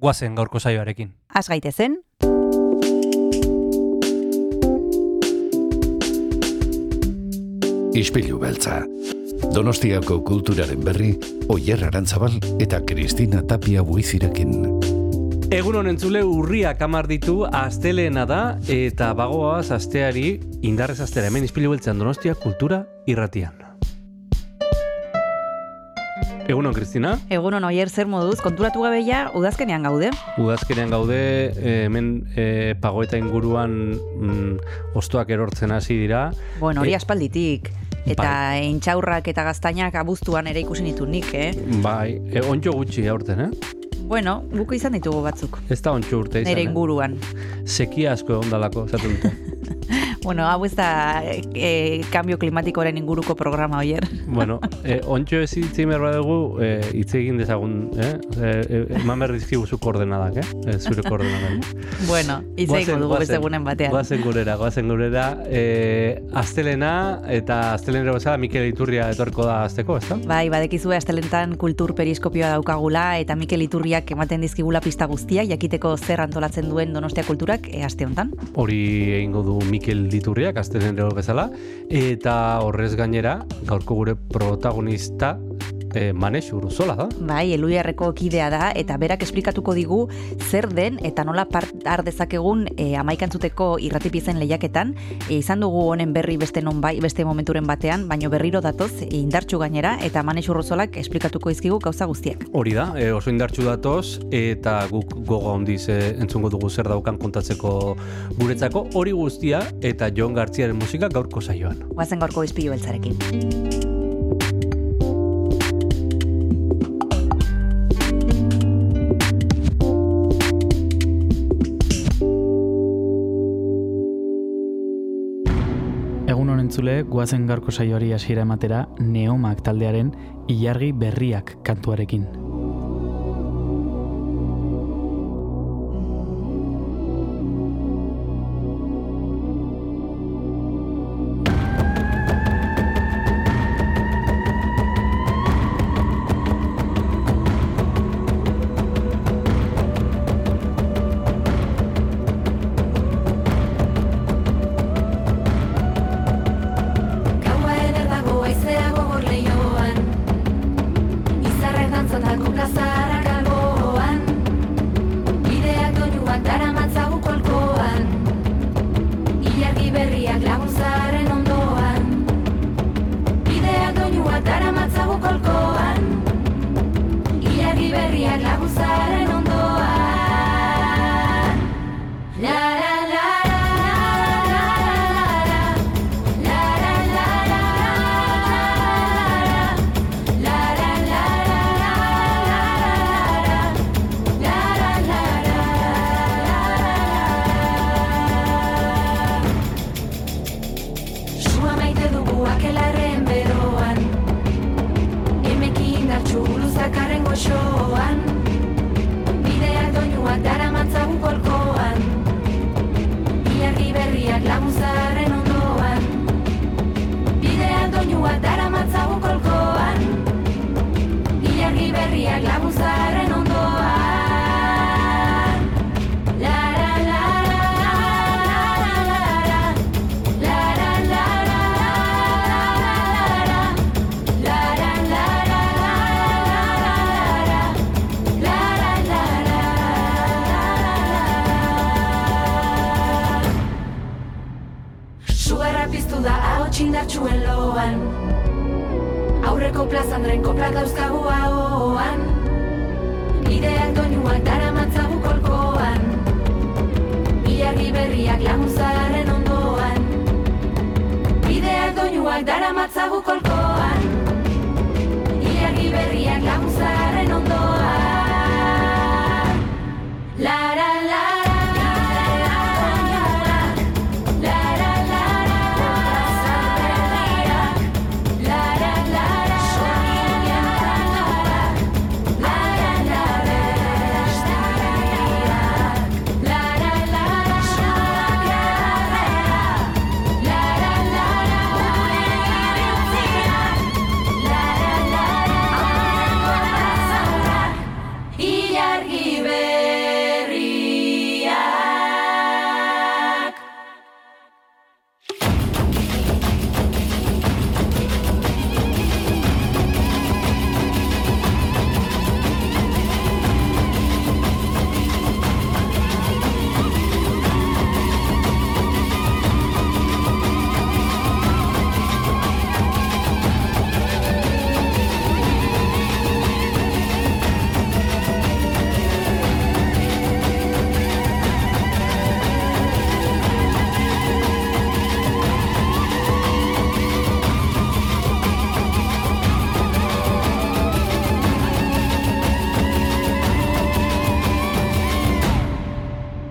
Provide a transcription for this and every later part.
guazen gaurko saioarekin. Az gaitezen, Ispilu beltza. Donostiako kulturaren berri, Oyer Arantzabal eta Kristina Tapia buizirekin. Egun honen zule urria kamar ditu asteleena da eta bagoaz asteari indarrez astera hemen izpilu beltzean donostia kultura irratian. Egunon, Kristina? egunon oier zer moduz, konturatu gabe ja, udazkenean gaude. Udazkenean gaude, eh, hemen eh, pagoeta inguruan mm, ostoak erortzen hasi dira. Bueno, hori Eh, aspalditik. Eta intxaurrak eta gaztainak abuztuan ere ikusi nitu nik, eh? Bai, e, ontxo gutxi aurten, eh? Bueno, buko izan ditugu batzuk. Ez da ontxo urte izan, Nere eh? inguruan. Sekia asko ondalako, zaten dute. Bueno, hau ez da e, kambio klimatikoaren inguruko programa, oier. bueno, e, ontxo ez hitz egin behar badugu, e, hitz egin dezagun, eh? E, eman behar dizkigu koordenadak, eh? Zure koordenadak. Bueno, izango dugu beste egunen batean. Goazen gurera, goazen gurera. E, astelena eta astelenero bezala Mikel Iturria etorko da azteko, ezta? Bai, badekizue astelentan kultur periskopioa daukagula eta Mikel Iturriak ematen dizkigula pista guztia jakiteko zer antolatzen duen Donostia kulturak e, aste hontan. Hori egingo du Mikel Diturriak astelenero bezala. Eta horrez gainera gaurko gure protagonista e, Manex Urzola da. Bai, eluiarreko kidea da eta berak esplikatuko digu zer den eta nola part har dezakegun e, amaikantzuteko irratipizen lehiaketan. E, izan dugu honen berri beste non bai, beste momenturen batean, baino berriro datoz e, indartxu gainera eta Manex Urrozolak esplikatuko dizkigu gauza guztiak. Hori da, e, oso indartsu datoz eta guk gogo handiz e, entzungo dugu zer daukan kontatzeko guretzako hori guztia eta Jon Gartziaren musika gaurko saioan. Guazen gaurko izpilu beltzarekin. Egun honen zule, guazen gaurko saioari hasiera ematera Neomak taldearen ilargi berriak kantuarekin.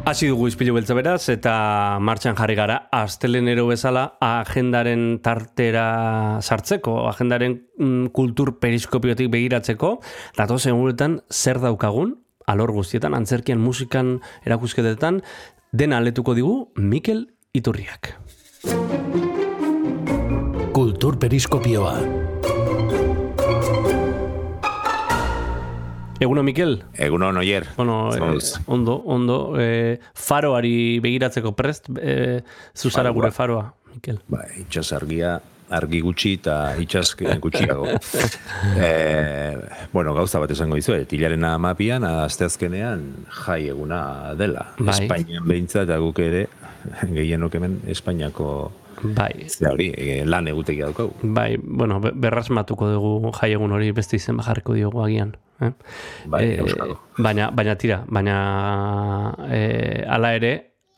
Hasi dugu izpilu beltza beraz, eta martxan jarri gara, astelenero bezala agendaren tartera sartzeko, agendaren mm, kultur periskopiotik begiratzeko, datozen guretan zer daukagun, alor guztietan, antzerkian, musikan, erakusketetan, dena aletuko digu Mikel Iturriak. Kultur periskopioa. Eguno, Mikel? Egunon, oier. Bueno, eh, ondo, ondo, eh, faroari begiratzeko prest, eh, zuzara gure faroa, Mikel. Ba, itxas argia, argi gutxi eta itxas gutxiago. e, bueno, gauza bat esango dizu, tilaren amapian, asteazkenean jai eguna dela. Bai. Espainian behintzat, eta guk ere, gehienok hemen, Espainiako Bai, ze hori, e, lan egutegia daukagu. bai, bueno, be- berrasmatuko dugu jaiegun hori beste izen bajarriko diogu agian. Eh? Bai, euskalo. baina, baina tira, baina eh, ala ere,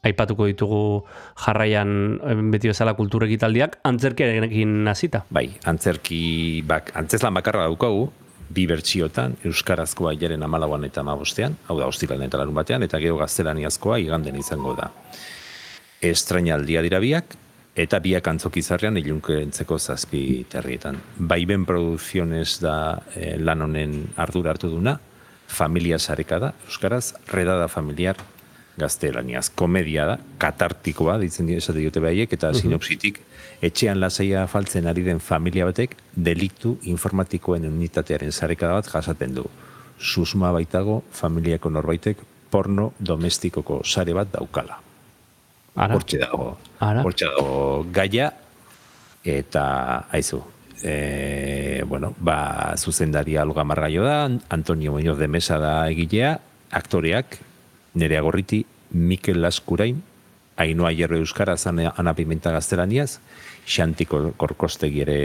aipatuko ditugu jarraian eh, beti bezala kultur ekitaldiak, antzerkiarekin hasita. Bai, antzerki, bak, antzeslan bakarra daukagu, bi bertsiotan, euskarazkoa jaren amalauan eta amabostean, hau da, ostilan eta larun batean, eta gero gaztelaniazkoa iganden izango da. Estrainaldia dira biak, eta biak antzokizarrean ilunkentzeko zazpi terrietan. Baiben Producciones da eh, lan honen ardura hartu duna, familia sareka da, euskaraz, redada familiar gaztelaniaz. Komedia da, katartikoa, ditzen dira esate diote behaiek, eta sinopsitik, etxean lasaia faltzen ari den familia batek, deliktu informatikoen unitatearen sarekada bat jasaten du. Susma baitago, familiako norbaitek, porno domestikoko sare bat daukala. Hortxe dago, hortxe dago gaia, eta aizu, e, bueno, ba, zuzendaria Olga Margaio da, Antonio Muñoz de Mesa da egilea, aktoreak, Nerea Gorriti, Mikel Laskurain, Ainhoa Hierro Euskaraz, Ana Ana Pimenta Gaztelaniaz, Xantiko Korkostegi ere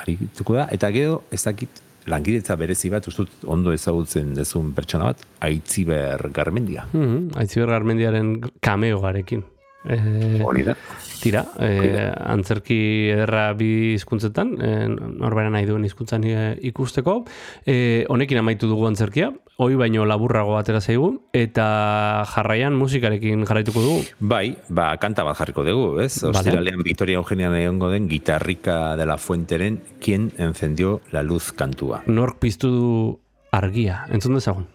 arituko da, eta gero, ez dakit, langidetza berezi bat, ustut ondo ezagutzen dezun pertsona bat, Aitziber Garmendia. mm Aitziber Garmendiaren kameogarekin. Eh, Hori da. Tira, eh, antzerki ederra bi hizkuntzetan, eh, norbera nahi duen hizkuntzan eh, ikusteko. Eh, honekin amaitu dugu antzerkia, hoi baino laburrago atera zaigu, eta jarraian musikarekin jarraituko dugu. Bai, ba, kanta bat jarriko dugu, ez? Ostiralean Victoria Eugenia egongo den gitarrika de la Fuenteren, quien encendió la luz kantua. Nork piztu du argia, entzun dezagun.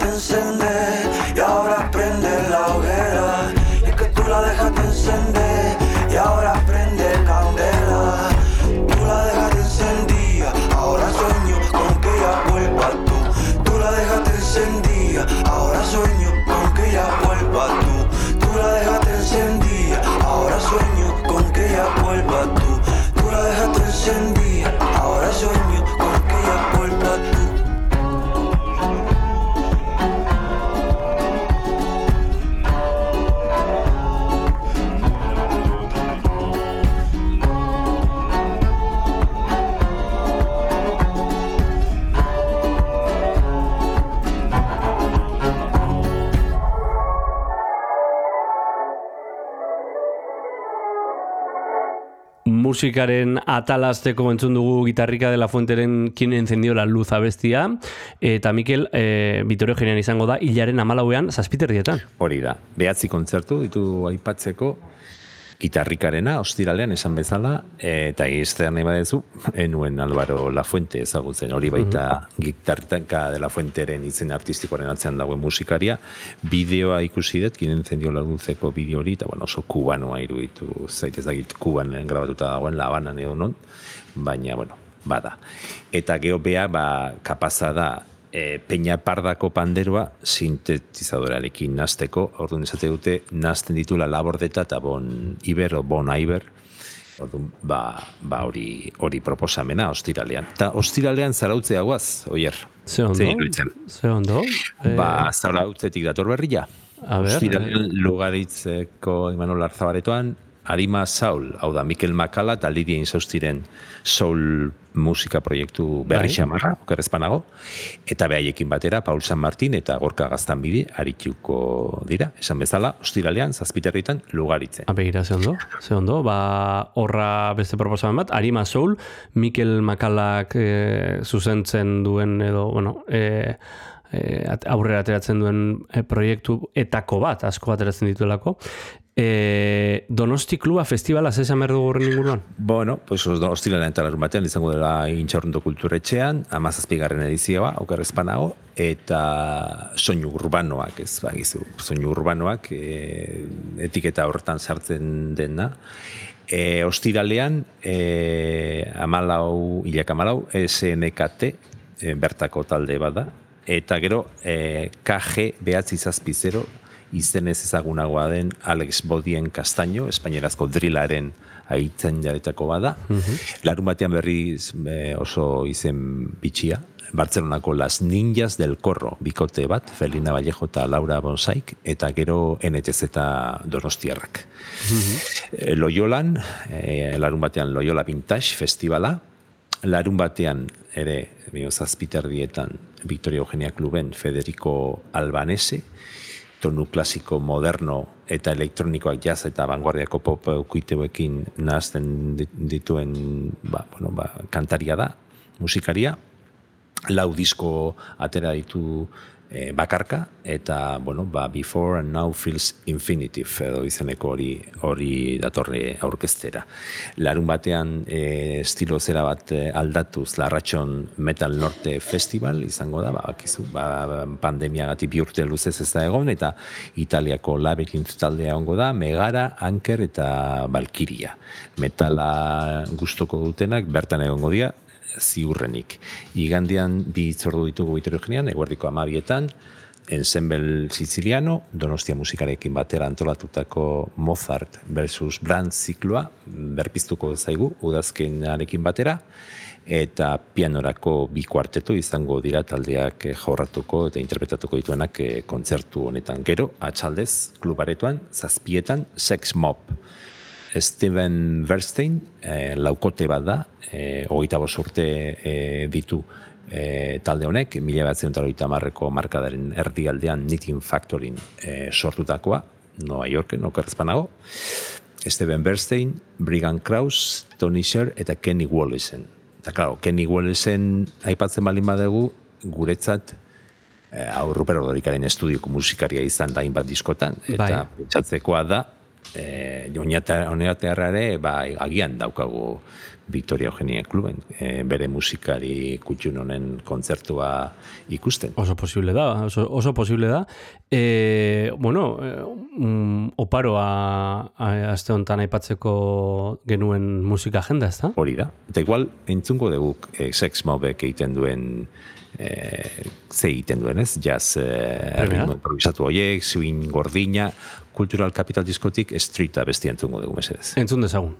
Encender musikaren atalazteko entzun dugu gitarrika de la fuenteren quien encendió la luz abestia. Eta Mikel e, Vitorio Genian izango da hilaren amalauean zazpiterdietan. Hori da, behatzi kontzertu ditu aipatzeko, gitarrikarena, ostiralean esan bezala, eta iztean nahi badezu, enuen Alvaro Lafuente ezagutzen, hori baita gitarritanka de la Fuenteren izen artistikoaren atzean dagoen musikaria, bideoa ikusi dut, ginen zendio laguntzeko bideo hori, eta bueno, oso kubanoa iruditu, zaitez dakit kuban grabatuta dagoen, labanan edo non, baina, bueno, bada. Eta geho bea, ba, kapaza da, e, peña pardako panderoa sintetizadorarekin nazteko, orduan esate dute, nazten ditula labordeta eta bon iber, o bon aiber, Orduan, ba, ba hori, hori proposamena ostiralean. Eta ostiralean zarautzea guaz, oier. Ze ondo? Iruditzen? Ze ondo? Eh, Ba, zarautzetik dator berria. A ber, Ostiralean lugaritzeko Imanol Arzabaretoan, Arima Saul, hau da, Mikel Makala eta Lidia Inzaustiren Soul musika proiektu berri Bai. xamarra, okerrezpanago, eta behaiekin batera, Paul San Martin eta Gorka Gaztanbide arituko dira, esan bezala, ostiralean, zazpiterritan, lugaritzen. Abegira, ze ondo, ze ondo, ba, horra beste proposamen bat, Arima Soul, Mikel Makalak e, zuzentzen duen edo, bueno, e, e, aurrera ateratzen duen proiektu etako bat, asko ateratzen dituelako. E, Donosti Kluba Festivala zesan behar dugu horren inguruan? Bueno, pues os- ostiralean eta larun batean izango dela intxaurrendo kulturetxean, amazazpigarren edizioa, okerrezpanago, eta soinu urbanoak, ez bagizu, soinu urbanoak, e, etiketa horretan sartzen dena. E, ostiralean, e, amalau, hilak amalau, SNKT, e, bertako talde bada, eta gero e, KG behatzi zazpizero, izenez ezagunagoa den Alex Bodien Castaño, espainerazko drilaren aitzen jaretako bada. Larun batean berriz eh, oso izen bitxia, Bartzelonako Las Ninjas del Corro, bikote bat, Felina Vallejo eta Laura Bonsaik, eta gero NTZ eta Donostiarrak. Eh, Loyolan, eh, larun batean Loyola Vintage Festivala, larun batean ere, zazpiterdietan, Victoria Eugenia Kluben Federico Albanese, tonu klasiko moderno eta elektronikoak jazz eta vanguardiako pop ukuiteuekin nahazten dit- dituen ba, bueno, ba, kantaria da, musikaria, lau disko atera ditu eh, bakarka eta bueno, ba, Before and Now Feels Infinitive edo izeneko hori hori datorre aurkeztera. Larun batean eh, estilo zera bat eh, aldatuz Larratxon Metal Norte Festival izango da, ba, bakizu, ba, pandemiagatik bi urte luzez ez da egon eta Italiako Labyrinth taldea ongo da, Megara, Anker eta Valkyria. Metala gustoko dutenak bertan egongo dira, ziurrenik. Igandian bi itzordu ditugu heterogenian, eguerdiko amabietan, Ensemble Siciliano, Donostia musikarekin batera antolatutako Mozart versus Brand zikloa, berpiztuko zaigu, udazkenarekin batera, eta pianorako bi kuarteto izango dira taldeak eh, jorratuko eta interpretatuko dituenak eh, kontzertu honetan. Gero, atxaldez, klubaretoan, zazpietan, Sex Mob. Steven Verstein, eh, laukote bat da, eh, hogeita bost urte eh, ditu eh, talde honek, mila batzen eta marreko markadaren erdialdean Knitting Factoryn eh, sortutakoa, Nova Yorken, okerrezpanago. Steven Bernstein, Brigham Kraus, Tony Sher eta Kenny Wallisen. Eta, claro, Kenny Wallisen aipatzen balin badegu, guretzat, hau Rupert Ordorikaren estudioko musikaria izan da hainbat diskotan, eta Bai. pentsatzekoa da, e, oinatearra ere, ba, agian daukagu Victoria Eugenia Kluben, e, bere musikari kutxun honen kontzertua ikusten. Oso posible da, oso, oso posible da. E, bueno, e, mm, oparoa a- aste honetan aipatzeko genuen musika agenda, ez da? Hori da. Eta igual, entzungo dugu e, sex mobek egiten duen e, ze egiten duen, ez? Jazz e, improvisatu horiek, swing gordina, Cultural Capital diskotik streeta bestia entzungo dugu mesedez. Entzun dezagun.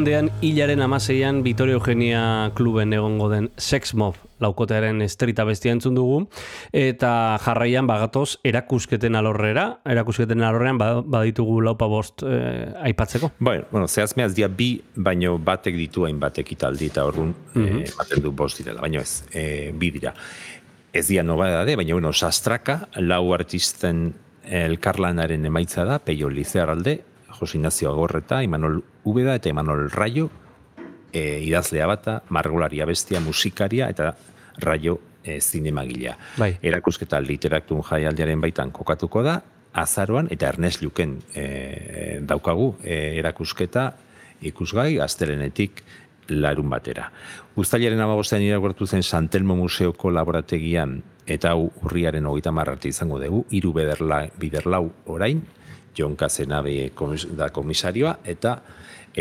Igandean hilaren amaseian Vitoria Eugenia kluben egongo den Sex Mob laukotearen estrita bestia entzun dugu eta jarraian bagatoz erakusketen alorrera, erakusketen alorrean ba- baditugu laupa bost eh, aipatzeko. Bueno, bueno zehaz mehaz dia bi, baino batek ditu hainbat ekitaldi eta orduan mm ematen du bost direla, baino ez, e, bi dira. Ez dia nobedade, baina bueno, sastraka, lau artisten elkarlanaren emaitza da, Peio Lizearalde, Jose Ignacio Agorreta, Imanol Ubeda eta Imanol Rayo, e, idazlea bata, margolaria bestia, musikaria eta Rayo e, zinemagilea. Bai. Erakusketa literaktun jaialdiaren baitan kokatuko da, azaroan eta Ernest Luken e, daukagu e, erakusketa ikusgai gaztelenetik larun batera. Uztailaren amagostean irakortu zen Santelmo Museoko laborategian eta hau urriaren hogeita marrarte izango dugu, hiru biderla, biderlau orain, Jon Kazenabe komis, da komisarioa, eta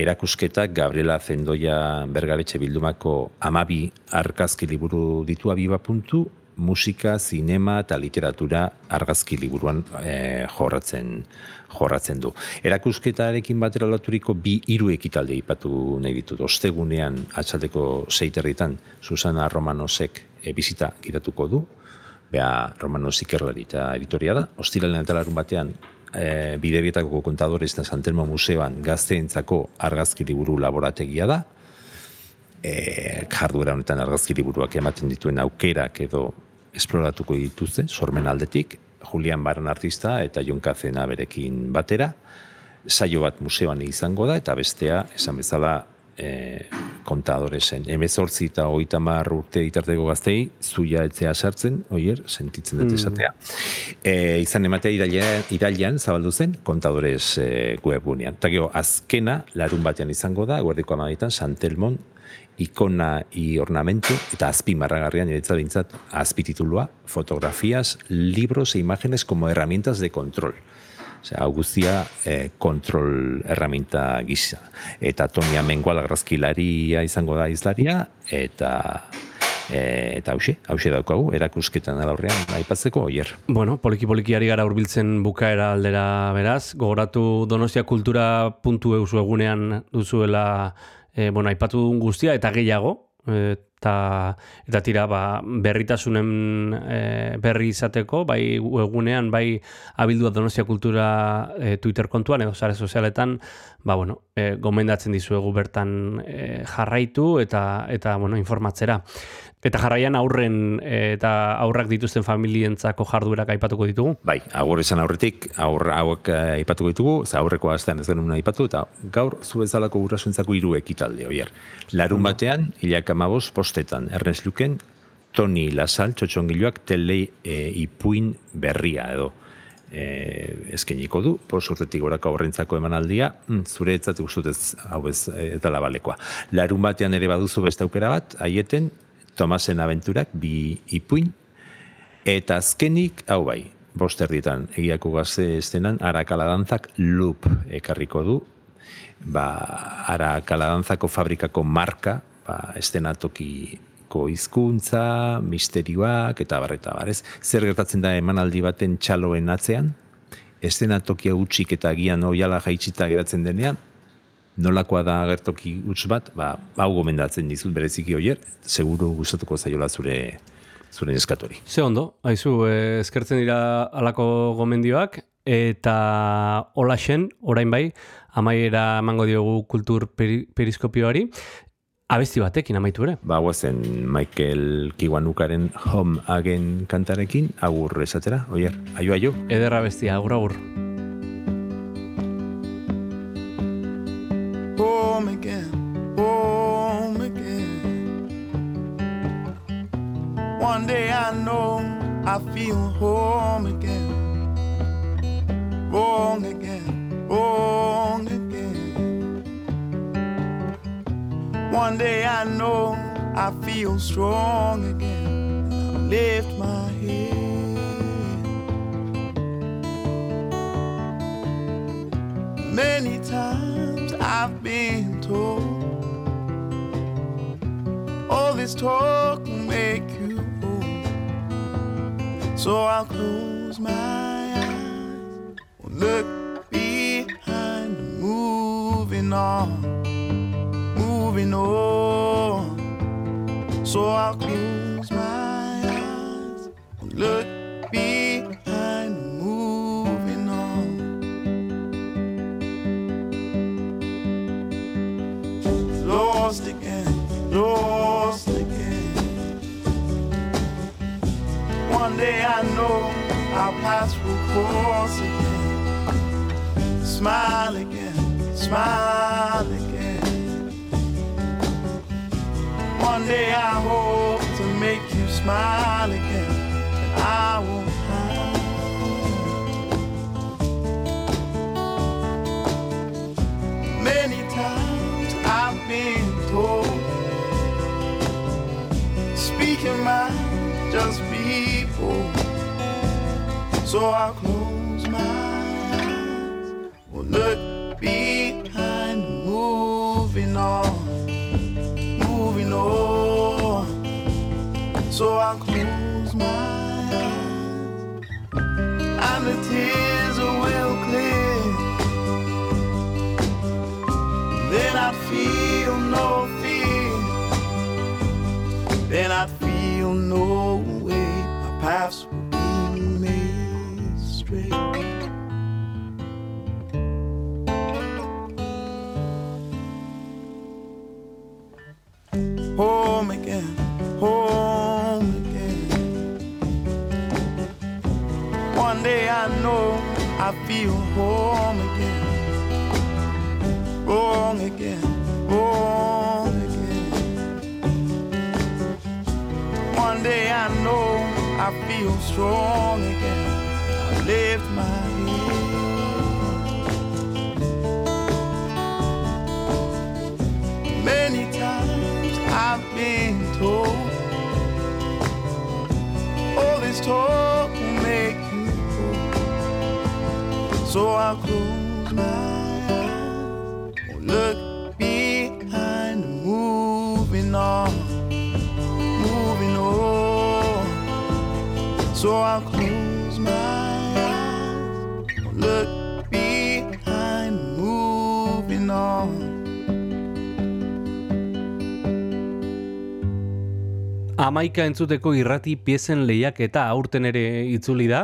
erakusketak Gabriela Zendoia Bergaretxe bildumako amabi argazki liburu ditu abiba puntu, musika, zinema eta literatura argazki liburuan eh, jorratzen jorratzen du. Erakusketarekin batera loturiko bi hiru ekitalde ipatu nahi ditut. Ostegunean atxaldeko seiterritan Susana Romanosek e, bizita giratuko du, Bea, Romanos ikerlari eta editoria da. Ostiralen eta larun batean, e, bidebietako kontadores eta Santelmo Museoan gazteentzako argazki liburu laborategia da. E, jarduera honetan argazki liburuak ematen dituen aukerak edo esploratuko dituzte, sormen aldetik, Julian Baran artista eta Jon Kazena berekin batera. Saio bat museoan izango da eta bestea, esan bezala, e, kontadoresen. Hemezortzi eta hogeita mar urte itarteko gaztei, zuia etzea sartzen, oier, sentitzen dut esatea. E, izan ematea irailean, irailean zabaldu zen kontadores e, webunean. Eta gero, azkena, larun batean izango da, guardiko amaitan, Santelmon, ikona i ornamento, eta azpi marragarrian, niretzat bintzat, azpi titulua, fotografias, libros e imágenes como herramientas de control. Osea, hau guztia eh, kontrol erraminta gisa. Eta Tonia Mengual grazkilaria izango da izlaria, eta e, eta hause, hause daukagu, erakusketan alaurrean aipatzeko oier. Bueno, poliki-poliki ari gara hurbiltzen bukaera aldera beraz, gogoratu donostiakultura.eu egunean duzuela e, bueno, aipatu dugun guztia eta gehiago, eta eta tira ba, berritasunen e, berri izateko bai egunean bai abildua Donostia Kultura e, Twitter kontuan edo sare sozialetan ba bueno e, gomendatzen dizuegu bertan e, jarraitu eta eta bueno informatzera Eta jarraian aurren e, eta aurrak dituzten familientzako jarduerak aipatuko ditugu. Bai, agur esan aurretik, aur, hauek eh, aipatuko ditugu, ze aurreko astean ez genuen aipatu, eta gaur zu bezalako gurasoentzako hiru ekitalde, oier. Larun batean, hilak amabos, postetan, Ernest Luken, Toni Lasal, txotxongiloak, tele e, ipuin berria edo e, eskeniko du, pos urtetik gorako horrentzako emanaldia, mm, zure etzat gustutez hau ez eta labalekoa. Larun batean ere baduzu beste aukera bat, haieten, Tomasen aventurak, bi ipuin, eta azkenik, hau bai, bosterdietan, egiako gazte estenan, ara kaladantzak loop ekarriko du, ba, ara kaladantzako fabrikako marka, ba, estenatokiko hizkuntza, misterioak, eta barreta barez. Zer gertatzen da emanaldi baten txaloen atzean, estenatokia utxik eta gian oiala jaitsita geratzen denean, nolakoa da agertoki huts bat, ba, hau gomendatzen dizut bereziki hoier, seguru gustatuko zaiola zure zure eskatori. Ze ondo, haizu, eh, eskertzen dira alako gomendioak, eta olaxen, orain bai, amaiera emango diogu kultur peri, periskopioari, abesti batekin amaitu ere. Ba, guazen Michael Kiwanukaren Home Again kantarekin, agur esatera, oier, aio, aio. Ederra bestia, agur agur. I feel home again, wrong again, wrong again. One day I know I feel strong again. I lift my head. Many times I've been told all this talk will make you. So I'll close my eyes, will look behind, moving on, moving on. So I'll close my eyes, will look behind, moving on. lost again, lost I know our paths will cross again. Smile again, smile again. One day I hope to make you smile again. And I hide. Many times I've been told Speaking mind, just bold So I'll close my eyes Will look behind, moving on Moving on So I'll close my eyes And the tears will clear then I'd feel no fear. Then I'd feel no way. My paths Home again, home again. One day I know I feel home again. Wrong again, wrong again. One day I know I feel strong again. Lift my head. Many times I've been told, all this talk will make you old. So I'll close my eyes, won't look behind, moving on, moving on. So I'll look Amaika entzuteko irrati piezen lehiak eta aurten ere itzuli da,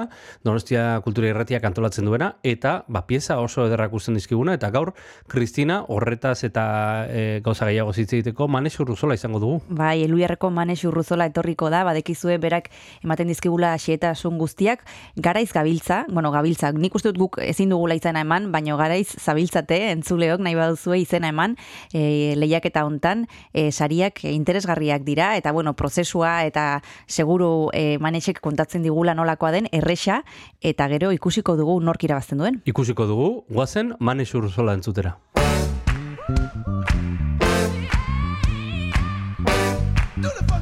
Donostia Kultura Irratiak antolatzen duena, eta ba, pieza oso ederrak usten dizkiguna, eta gaur, Kristina, horretaz eta e, gauza gehiago zitze egiteko, Manes Urruzola izango dugu. Bai, Eluiarreko Manes Urruzola etorriko da, badekizue berak ematen dizkigula xeetasun guztiak, garaiz gabiltza, bueno, gabiltza, nik uste dut guk ezin dugula izena eman, baino garaiz zabiltzate, entzuleok nahi baduzue izena eman, e, lehiaketa hontan, e, sariak interesgarriak dira, eta bueno, prozesua eta seguru e, Manesek kontatzen digula nolakoa den, erresa, eta gero ikusiko dugu nork irabazten duen. Ikusiko dugu, guazen Manes Urruzola entzutera. Egun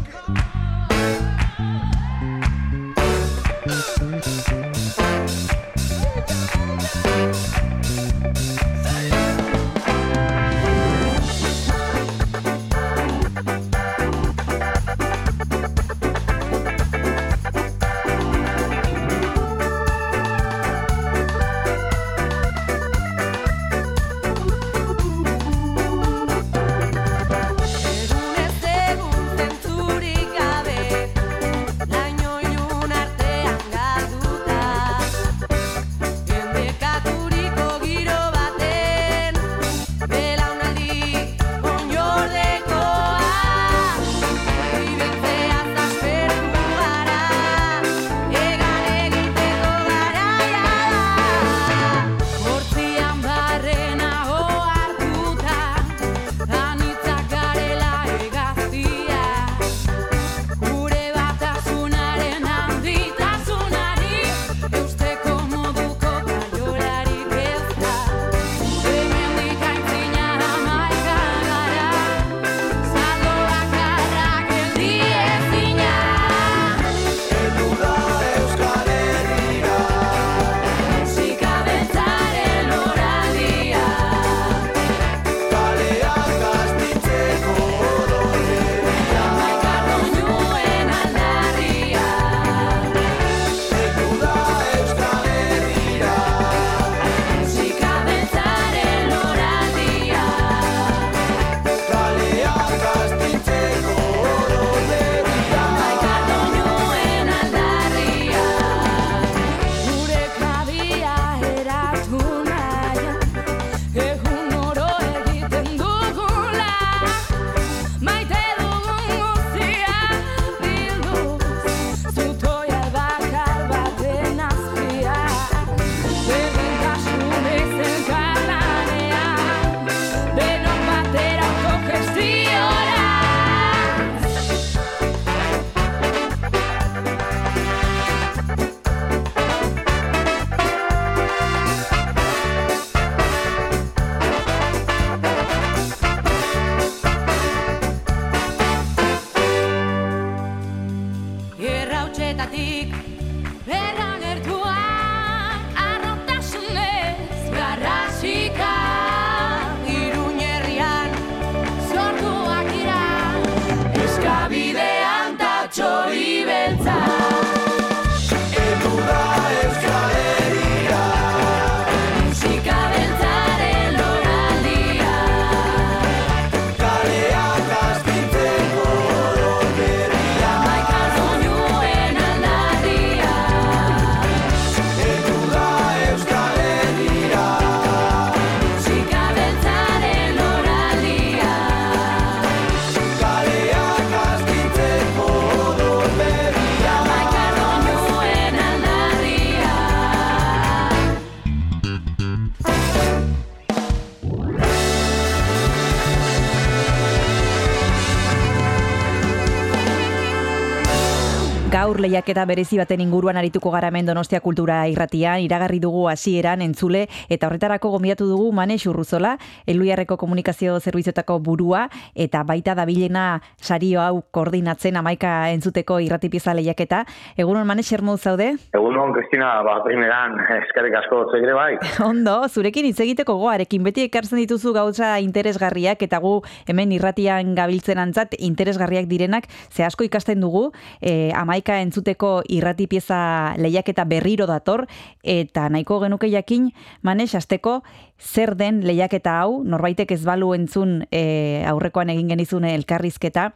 Gaur lehiaketa berezi baten inguruan arituko gara hemen Donostia Kultura irratian, iragarri dugu hasieran entzule eta horretarako gombidatu dugu Mane Urruzola, Eluiarreko komunikazio zerbitzuetako burua eta baita dabilena sario hau koordinatzen amaika entzuteko irrati pieza lehiaketa. Egunon Mane Xermuz zaude? Egunon, Kristina, ba, primeran, eskerrik asko zegire bai. Ondo, zurekin hitz egiteko goarekin beti ekartzen dituzu gauza interesgarriak eta gu hemen irratian gabiltzen antzat interesgarriak direnak ze asko ikasten dugu e, amaika entzuteko irrati pieza lehiaketa berriro dator eta nahiko genuke jakin manes asteko zer den lehiaketa hau norbaitek ez balu entzun e, aurrekoan egin genizun elkarrizketa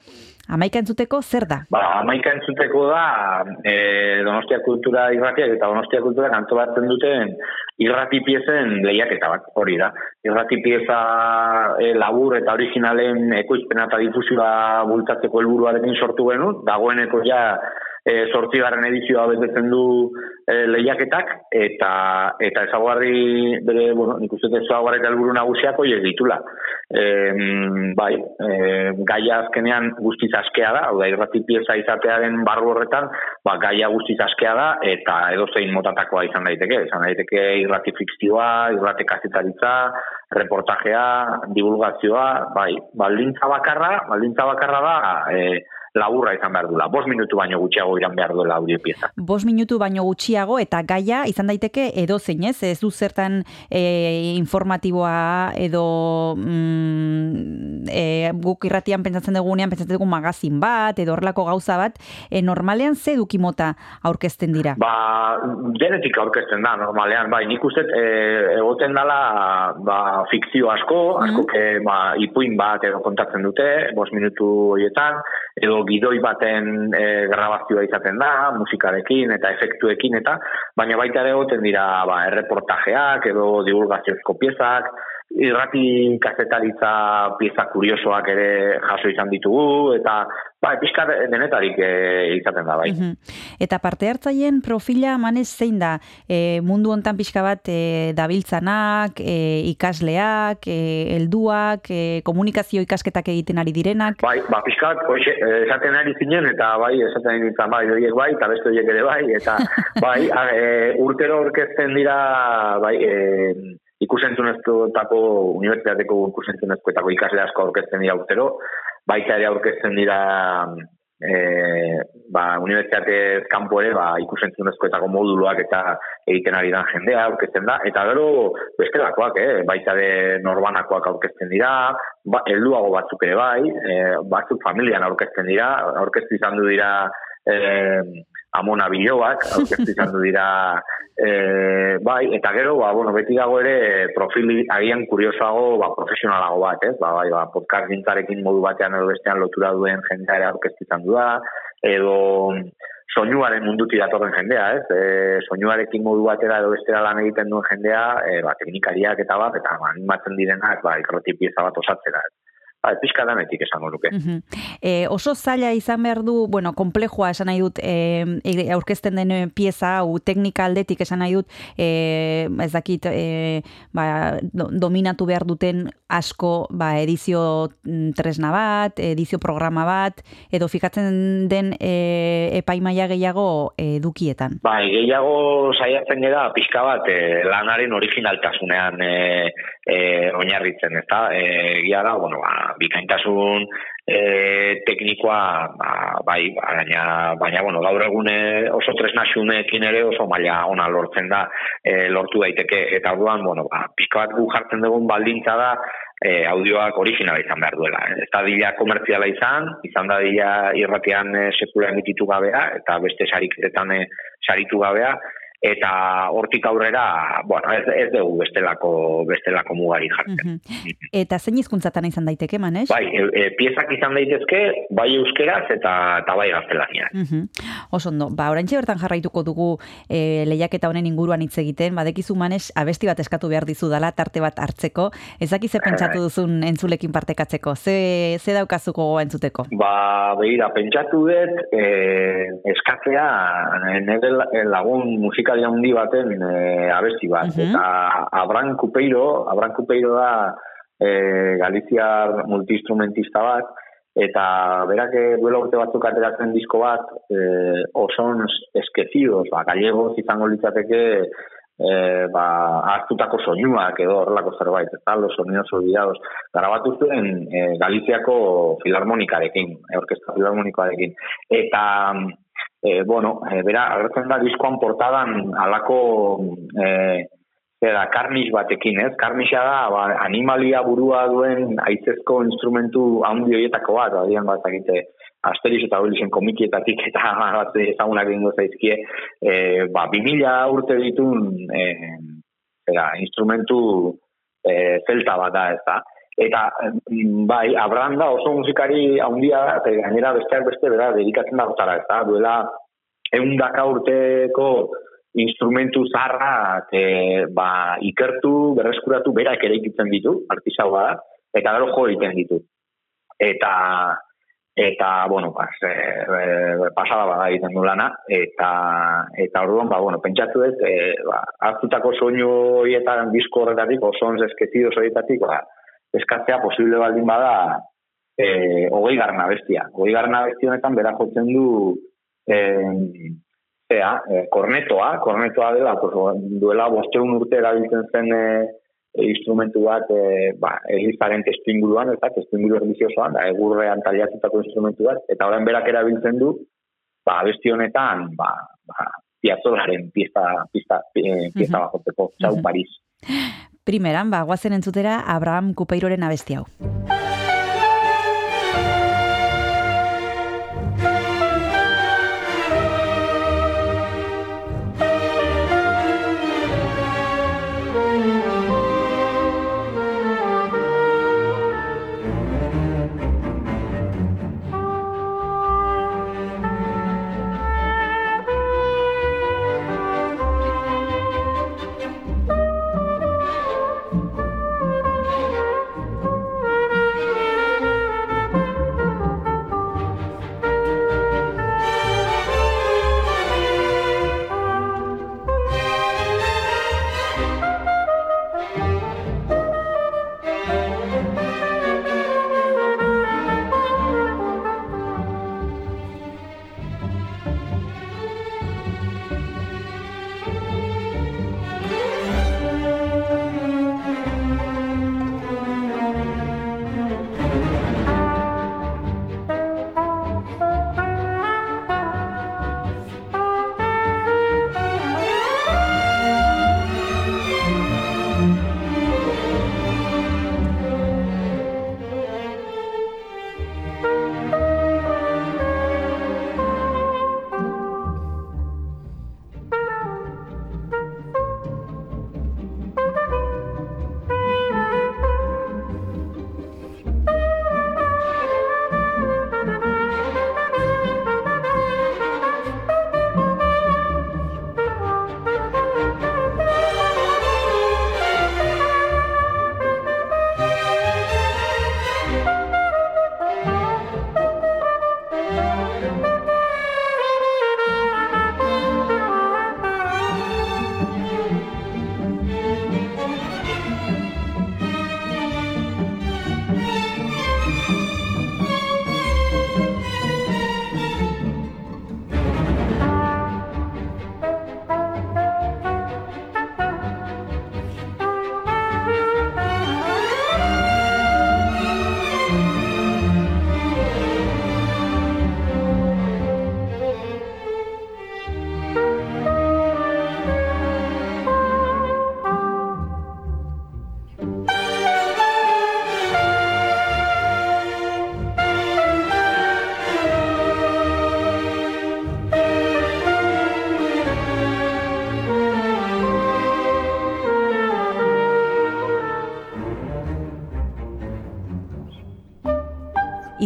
amaika entzuteko zer da? Ba, amaika entzuteko da e, Donostia Kultura irratiak eta Donostia Kultura antolatzen duten irrati piezen lehiaketa bat, hori da. Irrati pieza e, labur eta originalen ekoizpena eta difusioa bultatzeko helburuarekin sortu genuen, dagoeneko ja e, sortzigarren edizioa betetzen du e, lehiaketak, eta eta ezaguarri, bere, bueno, nik uste ezaguarri eta helburu nagusiak hoiek ditula. E, bai, e, gaia azkenean guztiz askea da, hau da, irrati pieza izatearen barru horretan, ba, gaia guztiz askea da, eta edozein motatakoa izan daiteke, izan daiteke irrati fikzioa, irrati kazetaritza, reportajea, divulgazioa, bai, baldintza bakarra, baldintza bakarra da, e, laburra izan behar duela. Bos minutu baino gutxiago iran behar duela audio pieza. Bos minutu baino gutxiago eta gaia izan daiteke edo zein ez, ez du zertan e, informatiboa edo mm, e, guk irratian pentsatzen dugunean pentsatzen dugu magazin bat edo horrelako gauza bat, e, normalean ze dukimota aurkezten dira? Ba, genetik aurkezten da, normalean, bai, nik uste egoten dala ba, fikzio asko, asko mm. ba, ipuin bat edo kontatzen dute, bos minutu horietan, edo gidoi baten e, grabazioa izaten da, musikarekin eta efektuekin eta, baina baita ere dira ba, erreportajeak edo divulgaziozko piezak, irrati kazetaritza pieza kuriosoak ere jaso izan ditugu, eta ba, pixka denetarik e, izaten da, bai. Mhm. Eta parte hartzaien profila manez zein da e, mundu hontan pixka bat e, dabiltzanak, e, ikasleak, e, helduak, e, komunikazio ikasketak egiten ari direnak? Bai, ba, pixka bat, oixe, e, esaten ari zinen, eta bai, esaten ari nintzen, bai, horiek bai, eta beste horiek ere bai, eta bai, a, e, urtero orkesten dira, bai, e, ikusentzunezkoetako, unibertsitateko ikusentzunezkoetako ikasle asko aurkezten dira urtero, baita ere aurkezten dira e, ba, unibertsitatez kanpo ere ba, ikusentzunezkoetako moduloak eta egiten ari dan jendea aurkezten da, eta gero bestelakoak, eh? baita ere norbanakoak aurkezten dira, ba, helduago batzuk ere bai, e, batzuk familian aurkezten dira, aurkeztu izan du dira e, amona biloak, aurkeztu izan du dira e, bai, eta gero, ba, bueno, beti dago ere profili agian kuriosago, ba, profesionalago bat, ez? Ba, bai, ba, podcast gintzarekin modu batean edo bestean lotura duen jendea ere aurkeztu izan du da, edo soinuaren munduti datorren jendea, ez? E, soinuarekin modu batera edo bestera lan egiten duen jendea, e, ba, teknikariak eta bat, eta animatzen direnak, ba, ikroti pieza bat osatzera, ez? Ba, pixka danetik esango nuke. Mhm. E, oso zaila izan behar du, bueno, komplejua esan nahi dut, e, e, aurkezten den pieza, hau teknika aldetik esan nahi dut, e, ez dakit, e, ba, do, dominatu behar duten asko ba, edizio mm, tresna bat, edizio programa bat, edo fikatzen den e, epaimaia gehiago edukietan. Bai, gehiago saiatzen gara pixka bat e, lanaren originaltasunean e, e, oinarritzen, ezta? E, gia da, bueno, ba, bikaintasun e, teknikoa ba, bai, baina, baina bueno, gaur egune oso tresnasunekin ere oso maila ona lortzen da e, lortu daiteke eta orduan bueno, ba, pixka bat gu jartzen dugun baldintza da e, audioak originala izan behar duela. Ez da dila komertziala izan, izan da dila irratian e, sekula emititu gabea, eta beste sariketetan e, saritu gabea, eta hortik aurrera, bueno, ez, ez dugu bestelako, bestelako mugari jartzen. Eta zein hizkuntzatan izan daiteke, manes? Bai, e, e, piezak izan daitezke, bai euskeraz eta, eta bai gaztelania. Oso ondo, ba, orantxe bertan jarraituko dugu e, lehiaketa honen inguruan hitz egiten, badekizu manes, abesti bat eskatu behar dizu dala, tarte bat hartzeko, ezaki ze pentsatu duzun entzulekin partekatzeko, ze, ze daukazuko goa entzuteko? Ba, behira, pentsatu dut, e, eskatzea, nire lagun musika musikari handi baten e, abesti bat. Mhm. Eta Abran Kupeiro, Abran Kupeiro da e, Galiziar multiinstrumentista bat, eta berak eh, duela urte batzuk ateratzen disko bat, eh, oson eskezidos, ba, gallegoz izango litzateke, eh, ba, hartutako soinuak edo horrelako zerbait, eta los sonidos olvidados, grabatu zuen eh, Galiziako filarmonikarekin, orkesta filarmonikoarekin. Eta, eh, bueno, eh, bera, agertzen da diskoan portadan alako eh, Zera, karnis batekin, ez? Karnisa da, ba, animalia burua duen aitzezko instrumentu handi horietako bat, adian bat egite Asterix eta Obelixen komikietatik eta bat ezagunak egingo zaizkie, e, ba, 2000 urte ditun e, zera, instrumentu e, zelta bat da, ez da? Eta, bai, Abraham da oso musikari handia eta gainera besteak beste, bera, dedikatzen da gotara, ez da? Duela, eundaka urteko instrumentu zarrak e, ba, ikertu, berreskuratu, berak ere ikitzen ditu, artisau da, eta gero jo egiten ditu. Eta, eta bueno, pas, e, e, pasada bada egiten du lana, eta, eta orduan, ba, bueno, pentsatu ez, e, ba, hartutako soinu horietan disko horretatik, oso ons eskezidos horietatik, ba, eskatzea posible baldin bada, e, hogei garna bestia. Hogei garna bestia honetan, bera jotzen du, eh, Zea, eh, kornetoa, kornetoa dela, pues, duela bosteun urte erabiltzen zen eh, instrumentu bat eh, ba, elizaren testinguruan, eta testinguru erliziosoan, da, egurrean taliatutako instrumentu bat, eta orain berak erabiltzen du, ba, besti honetan, ba, ba, piazzolaren pista, pista, eh, pista Mhm. bajoteko, txau Mhm. Paris. Primeran, ba, guazen entzutera Abraham Kupeiroren abesti hau.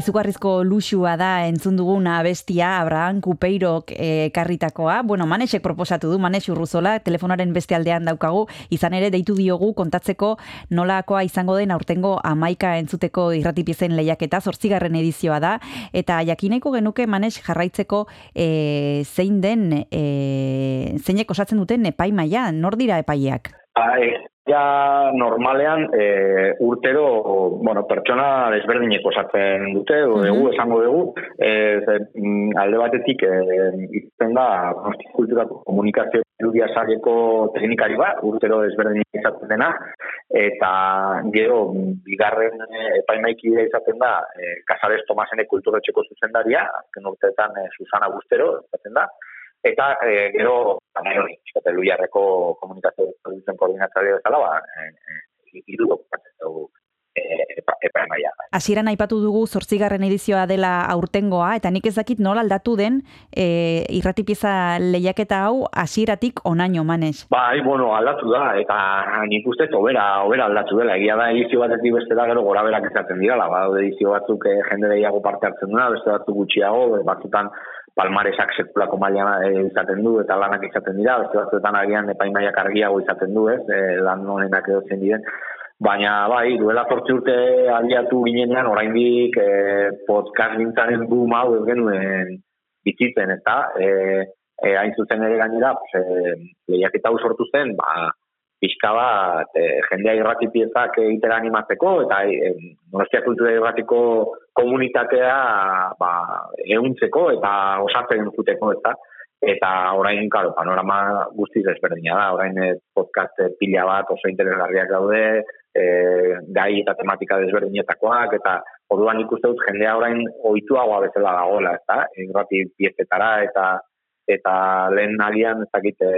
Izugarrizko luxua da entzun duguna abestia Abraham Kupeirok eh, ekarritakoa. Bueno, Manesek proposatu du, Manes Urruzola, telefonaren beste aldean daukagu, izan ere deitu diogu kontatzeko nolakoa izango den aurtengo amaika entzuteko irratipiezen lehiaketa, zortzigarren edizioa da, eta jakineko genuke Manes jarraitzeko eh, zein den, eh, zeinek osatzen duten epaimaia, nor dira epaileak? Ba, e, ja normalean e, urtero bueno, pertsona desberdineko osatzen dute, o Mhm. dugu esango dugu, e, ze, mm, alde batetik e, da kulturako komunikazio irudia sareko teknikari bat, urtero desberdin izaten dena, eta gero mm, bigarren epaimaikidea izaten da e, Casares Tomasene kulturetxeko zuzendaria, azken urteetan e, Susana Bustero izaten da, Eta e, gero, baina hori, pixkat, Luiarreko komunikazio produzen koordinatzaile bezala, ba, e, e, hiru okupatzen dugu e, epa, epa emaia. Hasieran aipatu dugu zortzigarren edizioa dela aurtengoa, eta nik ez dakit nola aldatu den e, irratipieza lehiaketa hau hasieratik onaino manez. Bai, bueno, aldatu da, eta nik uste dut obera, obera aldatu dela. Egia da edizio batetik beste da gero gora berak izaten dira, badaude edizio batzuk eh, jende gehiago parte hartzen duena, beste batzuk gutxiago, eh, batzutan palmaresak sekulako maila eh, izaten du eta lanak izaten dira, beste batzuetan agian epaimaiak argiago izaten du, ez, eh, lan honenak edo zen diren. Baina, bai, duela zortzi urte aliatu ginenean, oraindik eh, podcast nintzaren boom hau ez genuen bizitzen, ez da? E, e, hain zuzen ere gainera, pues, e, lehiaketa hau sortu zen, ba, pixka bat, e, jendea irrati piezak egitera animatzeko, eta e, Donostia Kultura Irratiko komunitatea ba, ehuntzeko eta osatzen zuteko, ez da? Eta orain, claro, panorama guztiz ezberdina da, orain eh, podcast pila bat oso interesgarriak daude, e, gai eta tematika desberdinetakoak, eta orduan ikuste dut jendea orain ohituagoa bezala dagoela, ez da? Irrati piezetara eta eta lehen agian ez dakite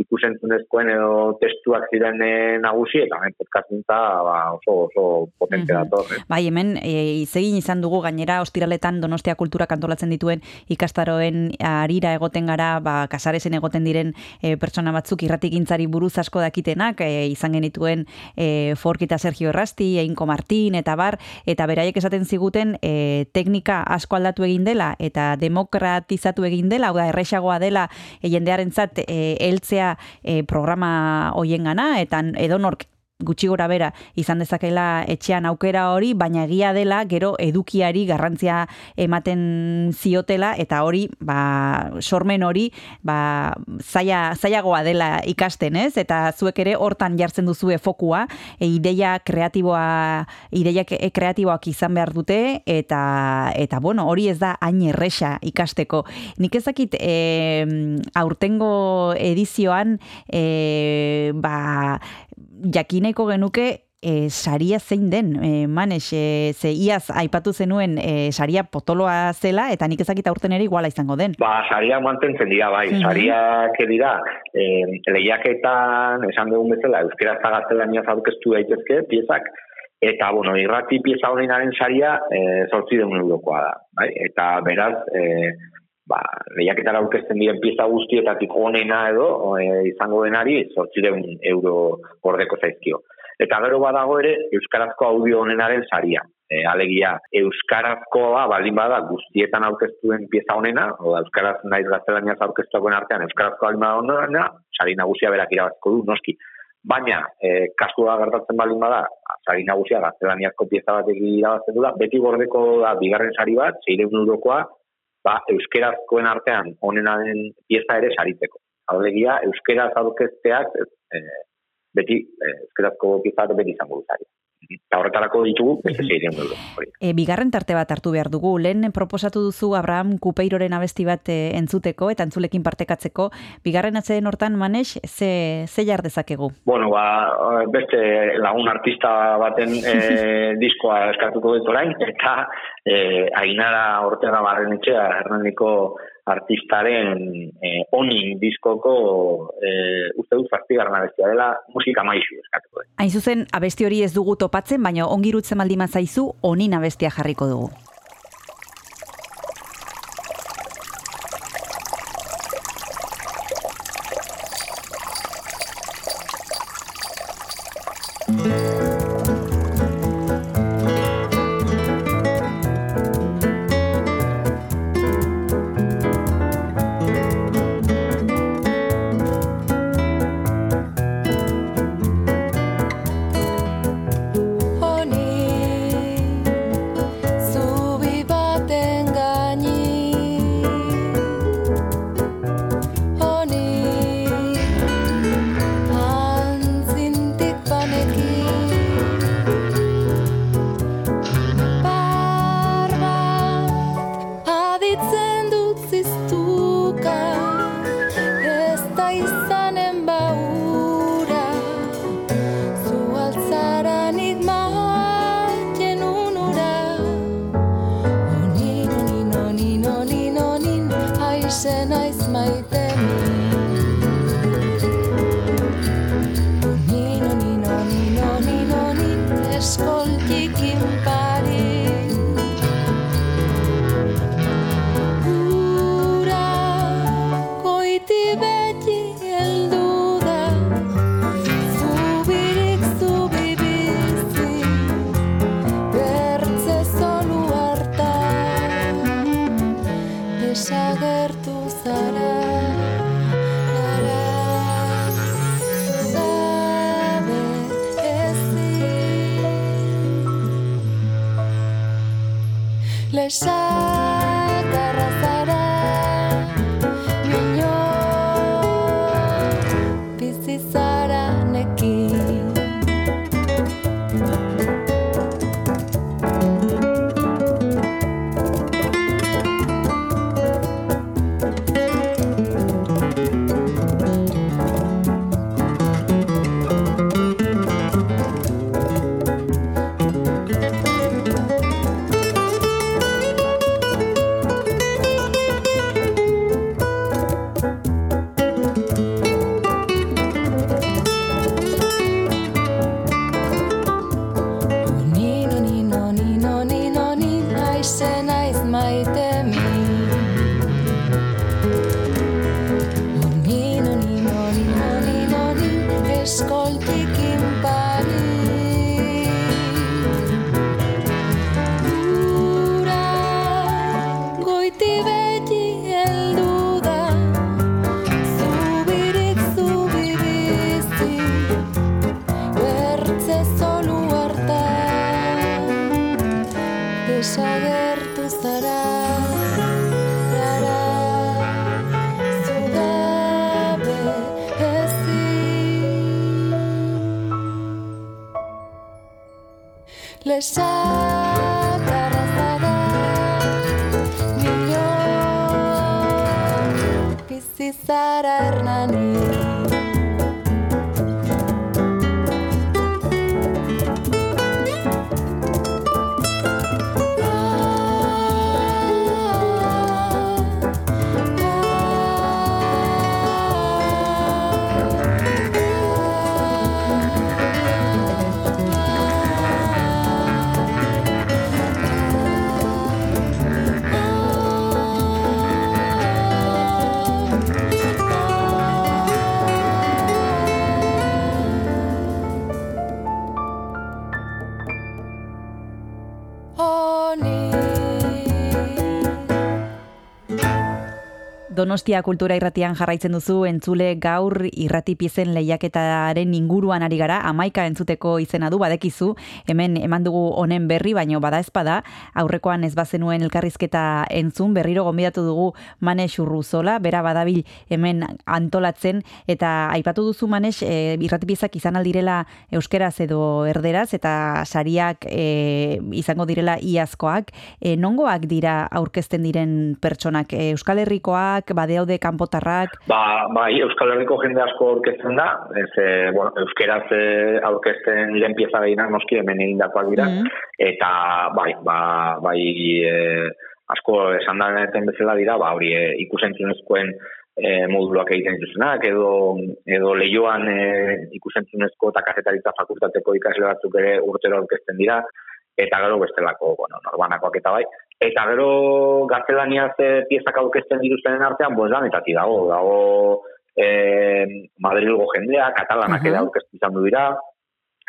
ikusentzunezkoen edo testuak ziren eh, nagusi, eta hemen podcast gintza, ba, oso, oso potente dator. eh. Bai, hemen e, izegin izan dugu gainera ostiraletan Donostia kultura antolatzen dituen ikastaroen arira egoten gara, ba, kasaresen egoten diren e, pertsona batzuk irratigintzari buruz asko dakitenak, e, izan genituen e, Forkita Sergio Errasti, Einko Martin, eta bar, eta beraiek esaten ziguten e, teknika asko aldatu egin dela, eta demokratizatu egin dela, hau da, erresagoa dela e, jendearentzat e, heltzea e, programa hoien gana, eta edonork gutxi gora bera izan dezakela etxean aukera hori, baina egia dela gero edukiari garrantzia ematen ziotela eta hori, ba, sormen hori, ba, zaila, zailagoa dela ikasten, ez? Eta zuek ere hortan jartzen duzue fokua, e, ideia kreatiboa, ideia kreatiboak izan behar dute eta eta bueno, hori ez da hain erresa ikasteko. Nik ezakit e, aurtengo edizioan e, ba, jakineko genuke e, saria zein den, e, manes, e, ze iaz aipatu zenuen e, saria potoloa zela, eta nik ezakit aurten ere iguala izango den. Ba, sariak mantentzen dira, bai. Mhm. Sariak dira, eh, lehiaketan, esan dugun bezala, euskera zagazelaniaz aurkeztu daitezke, piezak, eta, bueno, irrati pieza honenaren saria, eh, sortzi deun eurokoa da, bai? Eta, beraz, eh, ba, lehiaketara aurkezten diren pieza guztietatik onena edo, eh, izango denari, sortzi deun euro gordeko zaizkio. Eta gero badago ere, euskarazko audio honenaren saria. E, alegia, euskarazkoa baldin bada guztietan aurkeztuen pieza honena, o euskaraz naiz gaztelaniaz aurkeztuakoen artean, euskarazko baldin bada honena, sari nagusia berak irabazko du, noski. Baina, e, kasua gertatzen baldin bada, sari nagusia gaztelaniazko pieza batek irabazten du da, beti gordeko da bigarren sari bat, zeireun eurokoa, ba, euskerazkoen artean honenaren pieza ere saritzeko. Alegia, euskeraz aurkezteak, e, beti, e, euskerazko pieza beti izango du sari. Eta horretarako ditugu, beste euro. hori. E, bigarren tarte bat hartu behar dugu. Lehen proposatu duzu Abraham Kupeiroren abesti bat e, entzuteko eta entzulekin partekatzeko. Bigarren atzeen hortan manes, ze, ze jar dezakegu? Bueno, ba, beste lagun artista baten e, diskoa eskatuko dut orain, eta e, Ainara Ortega Barrenetxea, Hernaniko artistaren e, onin diskoko e, uste dut zazpigarren abestia dela musika maizu eskatuko. Hain zuzen, abesti hori ez dugu topatzen, baina ongirutzen baldin zaizu onin abestia jarriko dugu. Donostia Kultura Irratian jarraitzen duzu entzule gaur irrati piezen lehiaketaren inguruan ari gara, amaika entzuteko izena du badekizu, hemen eman dugu honen berri, baino bada ezpada, aurrekoan ez bazenuen elkarrizketa entzun, berriro gonbidatu dugu Manes Urruzola, bera badabil hemen antolatzen, eta aipatu duzu Manes, e, irrati piezak izan aldirela euskeraz edo erderaz, eta sariak e, izango direla iazkoak, e, nongoak dira aurkezten diren pertsonak, e, Euskal Herrikoak, badeude kanpotarrak, Ba, bai, Euskal Herriko jende asko aurkezten da, ez, e, bueno, euskeraz e, aurkezten diren pieza gehienak noski hemen egindakoak dira, Mhm. eta bai, ba, bai, e, asko esan da bezala dira, ba, hori e, ikusentzunezkoen e, moduluak egiten dituztenak, edo, edo leioan e, ikusentzunezko eta kazetaritza fakultateko ikasle batzuk ere urtero aurkezten dira, eta gero bestelako, bueno, norbanakoak eta bai. Eta gero gaztelaniaz e, piezak aurkezten dituztenen artean, pues danetatik dago, dago e, Madrilgo jendea, katalanak ere Aha. aurkeztu izan du dira,